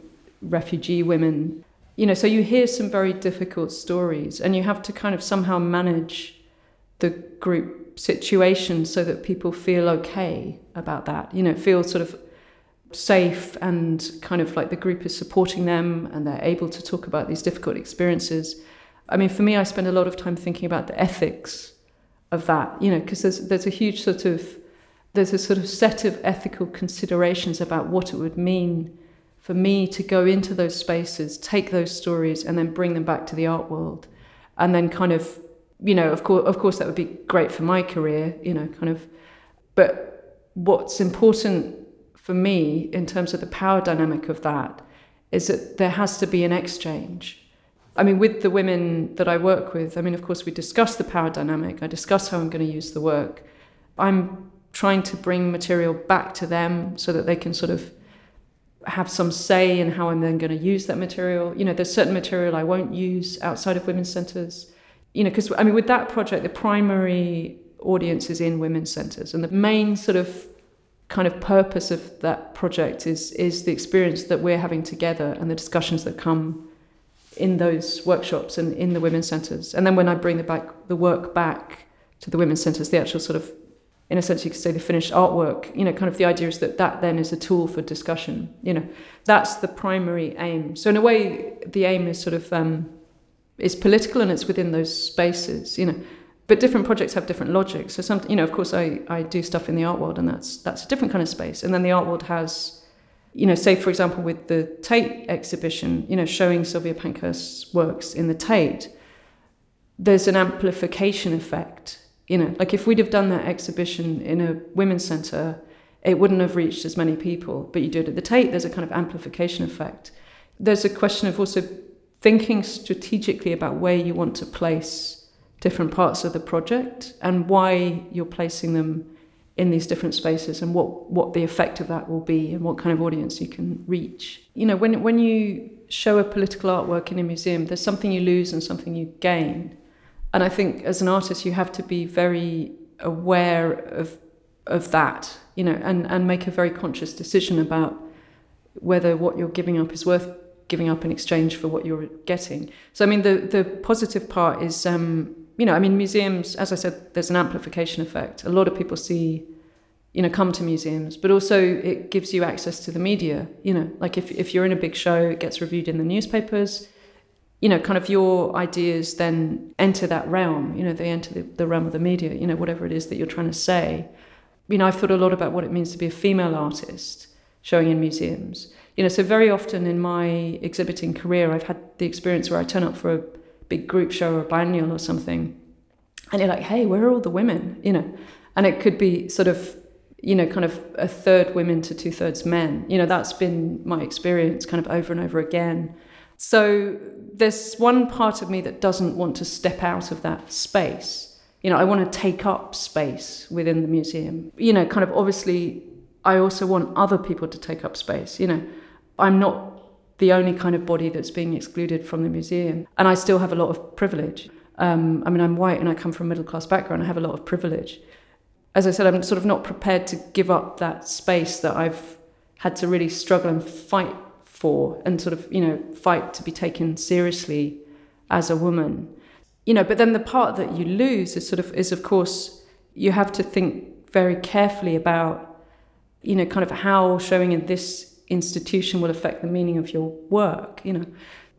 refugee women you know, so you hear some very difficult stories and you have to kind of somehow manage the group situation so that people feel okay about that, you know, feel sort of safe and kind of like the group is supporting them and they're able to talk about these difficult experiences. I mean, for me, I spend a lot of time thinking about the ethics of that, you know, because there's, there's a huge sort of, there's a sort of set of ethical considerations about what it would mean for me to go into those spaces, take those stories, and then bring them back to the art world, and then kind of, you know, of course, of course, that would be great for my career, you know, kind of. But what's important for me in terms of the power dynamic of that is that there has to be an exchange. I mean, with the women that I work with, I mean, of course, we discuss the power dynamic. I discuss how I'm going to use the work. I'm trying to bring material back to them so that they can sort of have some say in how I'm then going to use that material. You know, there's certain material I won't use outside of women's centres. You know, because I mean, with that project, the primary audience is in women's centres, and the main sort of kind of purpose of that project is is the experience that we're having together and the discussions that come in those workshops and in the women's centres. And then when I bring the back the work back to the women's centres, the actual sort of in a sense you could say the finished artwork you know kind of the idea is that that then is a tool for discussion you know. That's the primary aim. So in a way the aim is sort of um, is political and it's within those spaces you know. But different projects have different logics. So some you know of course I, I do stuff in the art world and that's that's a different kind of space. And then the art world has you know say for example with the tate exhibition you know showing sylvia pankhurst's works in the tate there's an amplification effect you know, like if we'd have done that exhibition in a women's centre, it wouldn't have reached as many people. But you do it at the Tate, there's a kind of amplification effect. There's a question of also thinking strategically about where you want to place different parts of the project and why you're placing them in these different spaces and what, what the effect of that will be and what kind of audience you can reach. You know, when, when you show a political artwork in a museum, there's something you lose and something you gain. And I think as an artist, you have to be very aware of of that, you know, and, and make a very conscious decision about whether what you're giving up is worth giving up in exchange for what you're getting. So I mean, the the positive part is, um, you know, I mean, museums, as I said, there's an amplification effect. A lot of people see, you know, come to museums, but also it gives you access to the media. You know, like if if you're in a big show, it gets reviewed in the newspapers you know, kind of your ideas then enter that realm. You know, they enter the, the realm of the media. You know, whatever it is that you're trying to say. You know, I've thought a lot about what it means to be a female artist showing in museums. You know, so very often in my exhibiting career, I've had the experience where I turn up for a big group show or a biennial or something, and you're like, "Hey, where are all the women?" You know, and it could be sort of you know, kind of a third women to two thirds men. You know, that's been my experience kind of over and over again. So there's one part of me that doesn't want to step out of that space. You know, I want to take up space within the museum. You know, kind of obviously, I also want other people to take up space. You know, I'm not the only kind of body that's being excluded from the museum, and I still have a lot of privilege. Um, I mean, I'm white and I come from a middle class background. I have a lot of privilege. As I said, I'm sort of not prepared to give up that space that I've had to really struggle and fight for and sort of, you know, fight to be taken seriously as a woman. You know, but then the part that you lose is sort of is of course you have to think very carefully about, you know, kind of how showing in this institution will affect the meaning of your work, you know.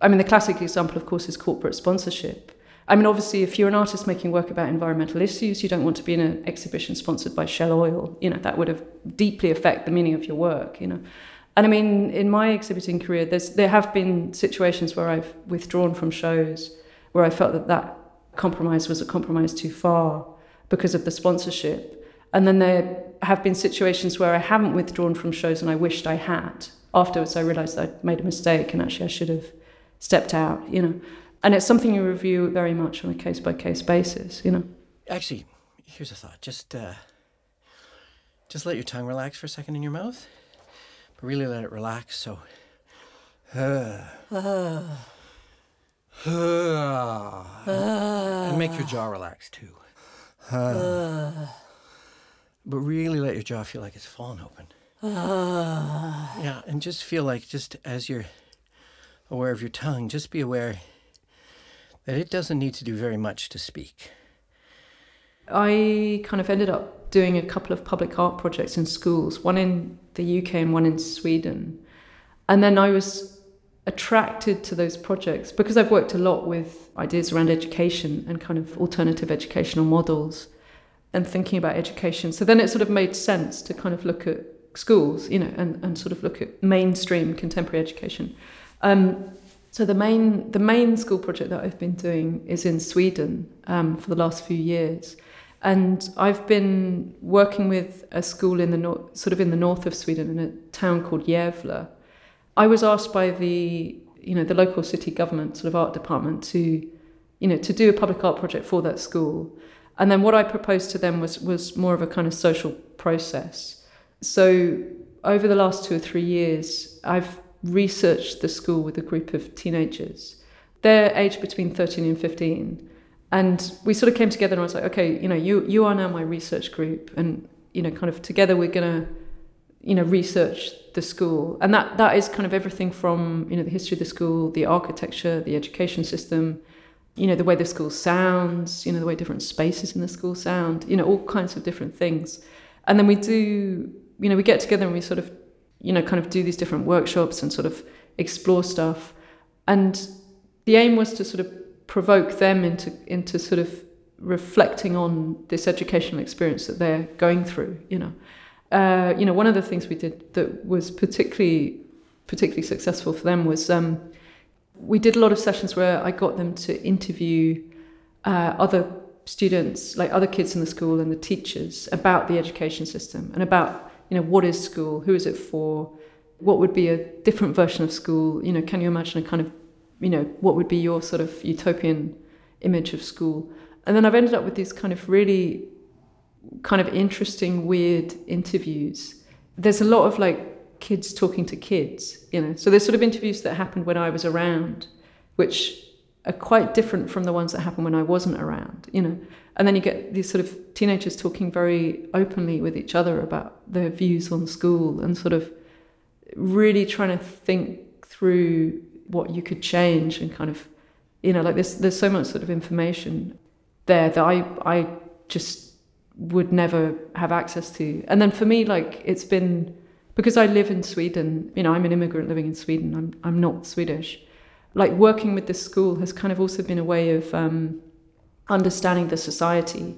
I mean the classic example of course is corporate sponsorship. I mean, obviously, if you're an artist making work about environmental issues, you don't want to be in an exhibition sponsored by Shell Oil. You know, that would have deeply affect the meaning of your work. You know, and I mean, in my exhibiting career, there's there have been situations where I've withdrawn from shows where I felt that that compromise was a compromise too far because of the sponsorship. And then there have been situations where I haven't withdrawn from shows and I wished I had. Afterwards, I realized I'd made a mistake and actually I should have stepped out, you know. And it's something you review very much on a case by case basis, you know. Actually, here's a thought. Just uh, just let your tongue relax for a second in your mouth, but really let it relax. So, and make your jaw relax too. but really let your jaw feel like it's falling open. yeah, and just feel like just as you're aware of your tongue, just be aware that it doesn't need to do very much to speak. I kind of ended up doing a couple of public art projects in schools, one in the UK and one in Sweden. And then I was attracted to those projects because I've worked a lot with ideas around education and kind of alternative educational models and thinking about education. So then it sort of made sense to kind of look at schools, you know, and, and sort of look at mainstream contemporary education. Um, so the main the main school project that I've been doing is in Sweden um, for the last few years, and I've been working with a school in the north, sort of in the north of Sweden, in a town called Gävle. I was asked by the you know the local city government sort of art department to you know to do a public art project for that school, and then what I proposed to them was was more of a kind of social process. So over the last two or three years, I've researched the school with a group of teenagers. They're aged between 13 and 15. And we sort of came together and I was like, okay, you know, you, you are now my research group. And, you know, kind of together we're going to, you know, research the school. And that, that is kind of everything from, you know, the history of the school, the architecture, the education system, you know, the way the school sounds, you know, the way different spaces in the school sound, you know, all kinds of different things. And then we do, you know, we get together and we sort of you know, kind of do these different workshops and sort of explore stuff. And the aim was to sort of provoke them into into sort of reflecting on this educational experience that they're going through. You know, uh, you know, one of the things we did that was particularly particularly successful for them was um, we did a lot of sessions where I got them to interview uh, other students, like other kids in the school and the teachers, about the education system and about you know, what is school? Who is it for? What would be a different version of school? You know, can you imagine a kind of, you know, what would be your sort of utopian image of school? And then I've ended up with these kind of really kind of interesting, weird interviews. There's a lot of like kids talking to kids, you know. So there's sort of interviews that happened when I was around, which are quite different from the ones that happened when I wasn't around, you know. And then you get these sort of teenagers talking very openly with each other about their views on school and sort of really trying to think through what you could change and kind of, you know, like there's there's so much sort of information there that I I just would never have access to. And then for me, like it's been because I live in Sweden, you know, I'm an immigrant living in Sweden. I'm I'm not Swedish. Like working with this school has kind of also been a way of um, understanding the society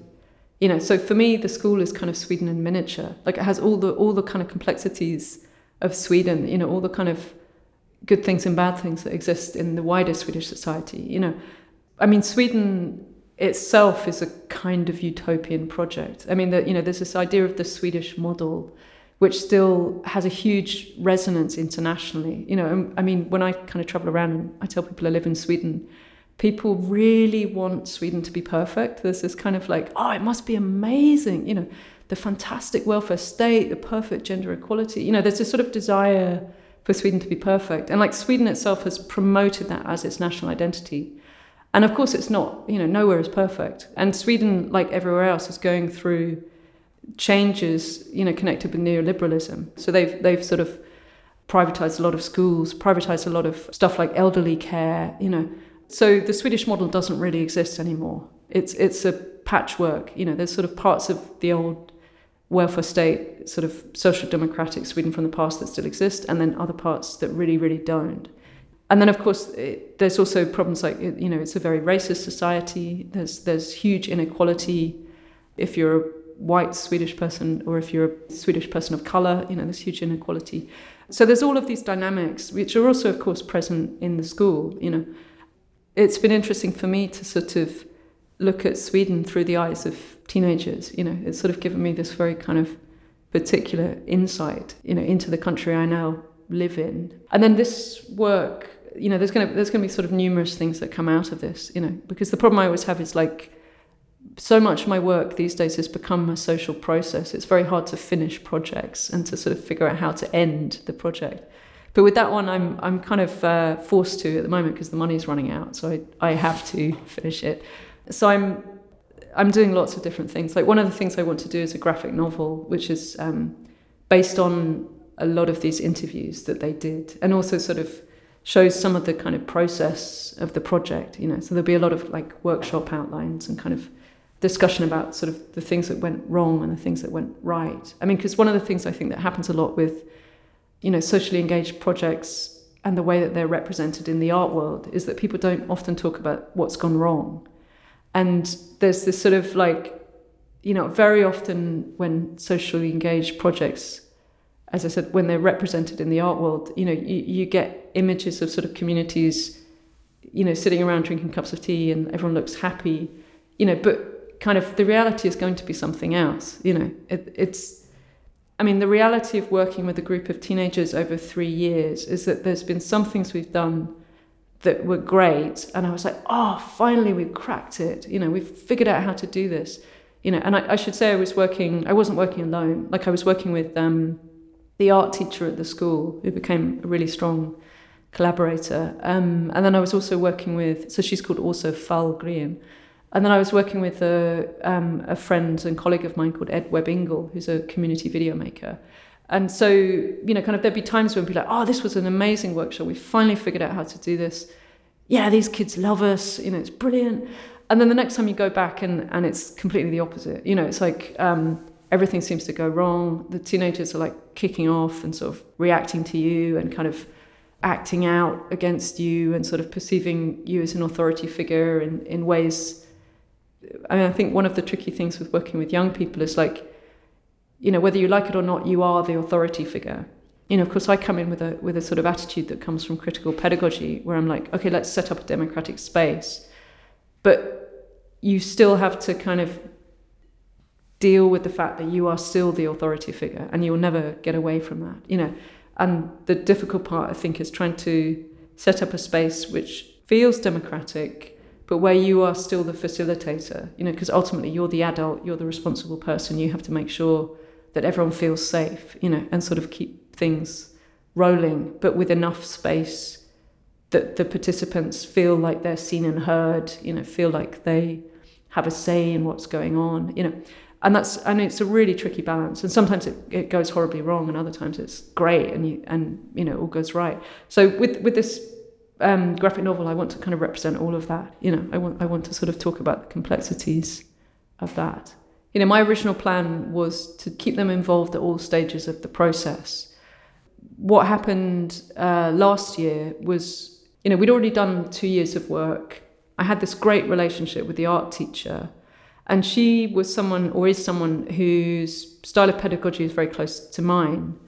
you know so for me the school is kind of sweden in miniature like it has all the all the kind of complexities of sweden you know all the kind of good things and bad things that exist in the wider swedish society you know i mean sweden itself is a kind of utopian project i mean that you know there's this idea of the swedish model which still has a huge resonance internationally you know um, i mean when i kind of travel around and i tell people i live in sweden people really want Sweden to be perfect. There's this kind of like, oh, it must be amazing, you know, the fantastic welfare state, the perfect gender equality. You know, there's this sort of desire for Sweden to be perfect. And like Sweden itself has promoted that as its national identity. And of course, it's not, you know, nowhere is perfect. And Sweden, like everywhere else, is going through changes, you know, connected with neoliberalism. So they've, they've sort of privatized a lot of schools, privatized a lot of stuff like elderly care, you know, so the Swedish model doesn't really exist anymore. It's it's a patchwork. You know, there's sort of parts of the old welfare state, sort of social democratic Sweden from the past that still exist, and then other parts that really, really don't. And then, of course, it, there's also problems like eh, you know, it's a very racist society. There's there's huge inequality. If you're a white Swedish person or if you're a Swedish person of color, you know, there's huge inequality. So there's all of these dynamics, which are also, of course, present in the school. You know, it's been interesting for me to sort of look at Sweden through the eyes of teenagers. You know, it's sort of given me this very kind of particular insight, you know, into the country I now live in. And then this work, you know, there's gonna there's gonna be sort of numerous things that come out of this, you know, because the problem I always have is like so much of my work these days has become a social process. It's very hard to finish projects and to sort of figure out how to end the project. But with that one, I'm I'm kind of uh, forced to at the moment because the money's running out, so I, I have to finish it. So I'm I'm doing lots of different things. Like one of the things I want to do is a graphic novel, which is um, based on a lot of these interviews that they did, and also sort of shows some of the kind of process of the project. You know, so there'll be a lot of like workshop outlines and kind of discussion about sort of the things that went wrong and the things that went right. I mean, because one of the things I think that happens a lot with you know socially engaged projects and the way that they're represented in the art world is that people don't often talk about what's gone wrong and there's this sort of like, you know, very often when socially engaged projects, as I said, when they're represented in the art world, you know, you, you get images of sort of communities, you know, sitting around drinking cups of tea and everyone looks happy, you know, but kind of the reality is going to be something else, you know, it, it's, I mean, the reality of working with a group of teenagers over three years is that there's been some things we've done that were great. And I was like, oh, finally we've cracked it. You know, we've figured out how to do this. You know, and I, I should say I was working, I wasn't working alone. Like I was working with um, the art teacher at the school who became a really strong collaborator. Um, and then I was also working with, so she's called also Fal Green. And then I was working with a, um, a friend and colleague of mine called Ed Webb-Ingall, who's a community video maker. And so, you know, kind of there'd be times when we'd be like, oh, this was an amazing workshop. We finally figured out how to do this. Yeah, these kids love us. You know, it's brilliant. And then the next time you go back and, and it's completely the opposite. You know, it's like um, everything seems to go wrong. The teenagers are like kicking off and sort of reacting to you and kind of acting out against you and sort of perceiving you as an authority figure in, in ways. I mean, I think one of the tricky things with working with young people is like, you know, whether you like it or not, you are the authority figure. You know, of course, I come in with a with a sort of attitude that comes from critical pedagogy, where I'm like, okay, let's set up a democratic space, but you still have to kind of deal with the fact that you are still the authority figure, and you'll never get away from that. You know, and the difficult part, I think, is trying to set up a space which feels democratic, but where you are still the facilitator. You know, because ultimately you're the adult, you're the responsible person. You have to make sure that everyone feels safe, you know, and sort of keep things rolling, but with enough space that the participants feel like they're seen and heard, you know, feel like they have a say in what's going on, you know. And that's and it's a really tricky balance. And sometimes it, it goes horribly wrong and other times it's great and you and you know, all goes right. So with with this um, graphic novel I want to kind of represent all of that. You know, I want I want to sort of talk about the complexities of that you know, my original plan was to keep them involved at all stages of the process. What happened uh, last year was, you know, we'd already done two years of work. I had this great relationship with the art teacher, and she was someone, or is someone, whose style of pedagogy is very close to mine.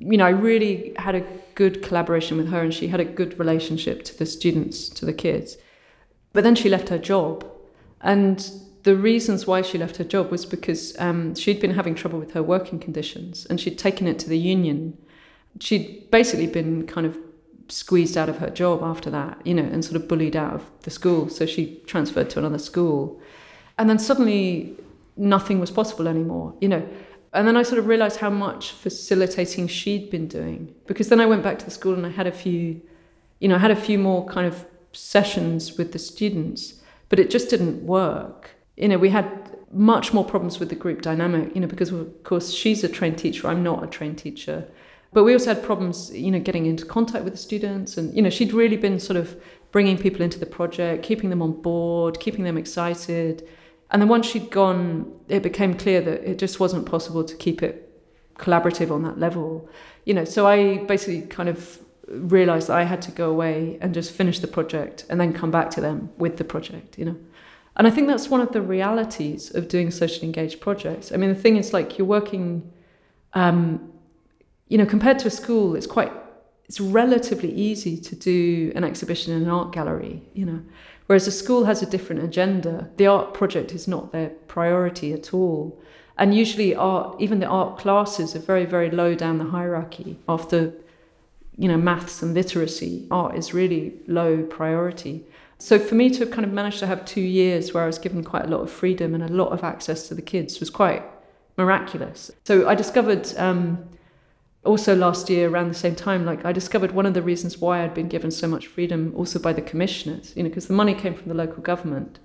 You know, I really had a good collaboration with her, and she had a good relationship to the students, to the kids. But then she left her job, and the reasons why she left her job was because um, she'd been having trouble with her working conditions and she'd taken it to the union. She'd basically been kind of squeezed out of her job after that, you know, and sort of bullied out of the school. So she transferred to another school. And then suddenly nothing was possible anymore, you know. And then I sort of realized how much facilitating she'd been doing. Because then I went back to the school and I had a few, you know, I had a few more kind of sessions with the students, but it just didn't work you know, we had much more problems with the group dynamic, you know, because of course she's a trained teacher, I'm not a trained teacher. But we also had problems, you know, getting into contact with the students. And, you know, she'd really been sort of bringing people into the project, keeping them on board, keeping them excited. And then once she'd gone, it became clear that it just wasn't possible to keep it collaborative on that level. You know, so I basically kind of realized that I had to go away and just finish the project and then come back to them with the project, you know. And I think that's one of the realities of doing socially engaged projects. I mean, the thing is, like, you're working, um, you know, compared to a school, it's quite, it's relatively easy to do an exhibition in an art gallery, you know. Whereas a school has a different agenda. The art project is not their priority at all. And usually art, even the art classes are very, very low down the hierarchy. After, you know, maths and literacy, art is really low priority. So for me to have kind of managed to have two years where I was given quite a lot of freedom and a lot of access to the kids was quite miraculous. So I discovered um, also last year around the same time, like I discovered one of the reasons why I'd been given so much freedom also by the commissioners, you know, because the money came from the local government.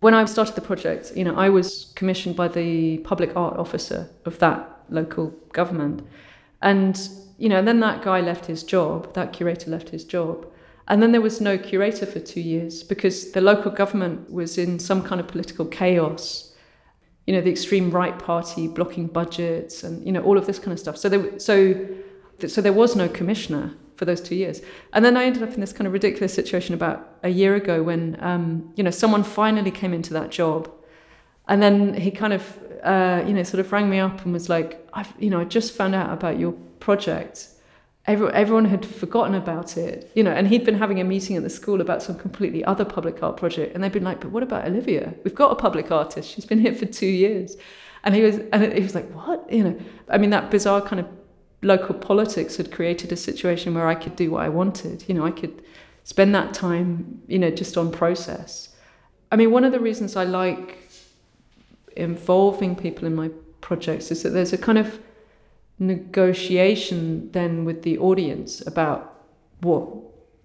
When I started the project, you know, I was commissioned by the public art officer of that local government. And, you know, then that guy left his job, that curator left his job. And then there was no curator for two years because the local government was in some kind of political chaos you know, the extreme right party blocking budgets and, you know, all of this kind of stuff. So there, so, so there was no commissioner for those two years. And then I ended up in this kind of ridiculous situation about a year ago when, um, you know, someone finally came into that job. And then he kind of, uh, you know, sort of rang me up and was like, I've, you know, I just found out about your project everyone, everyone had forgotten about it, you know, and he'd been having a meeting at the school about some completely other public art project. And they'd been like, but what about Olivia? We've got a public artist. She's been here for two years. And he was, and he was like, what? You know, I mean, that bizarre kind of local politics had created a situation where I could do what I wanted. You know, I could spend that time, you know, just on process. I mean, one of the reasons I like involving people in my projects is that there's a kind of negotiation then with the audience about what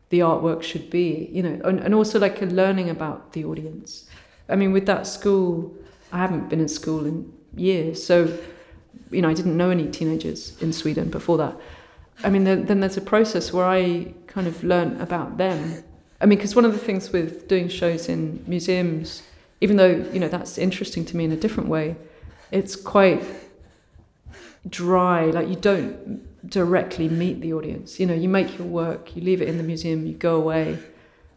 the artwork should be, you know, and, and also like a learning about the audience. I mean, with that school, I haven't been in school in years, so you know, I didn't know any teenagers in Sweden before that. I mean, then, then there's a process where I kind of learn about them. I mean, because one of the things with doing shows in museums, even though you know that's interesting to me in a different way, it's quite dry like you don't directly meet the audience. You know you make your work you leave it in the museum you go away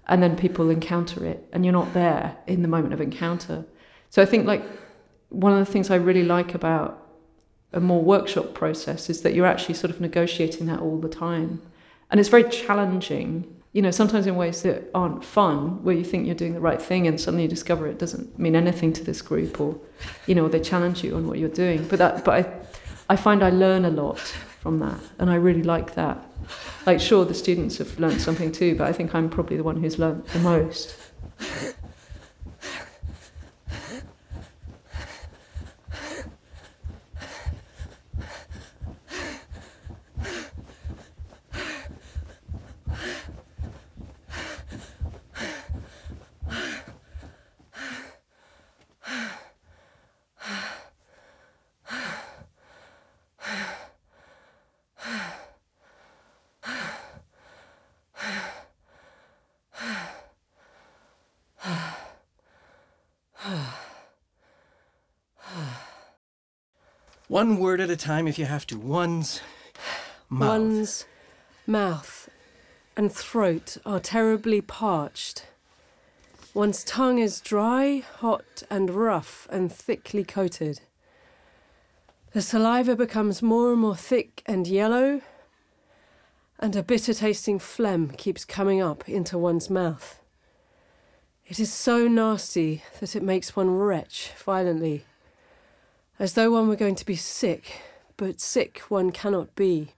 and then people encounter it and you're not there in the moment of encounter. So i think like one of the things i really like about a more workshop process is that you're actually sort of negotiating that all the time. And it's very challenging you know sometimes in ways that aren't fun where you think you're doing the right thing and suddenly you discover it doesn't mean anything to this group or you know they challenge you on what you're doing. But that but i I find I learn a lot from that, and I really like that. Like, sure, the students have learned something too, but I think I'm probably the one who's learned the most. One word at a time if you have to. One's mouth. One's mouth and throat are terribly parched. One's tongue is dry, hot, and rough and thickly coated. The saliva becomes more and more thick and yellow, and a bitter tasting phlegm keeps coming up into one's mouth. It is so nasty that it makes one retch violently as though one were going to be sick, but sick one cannot be.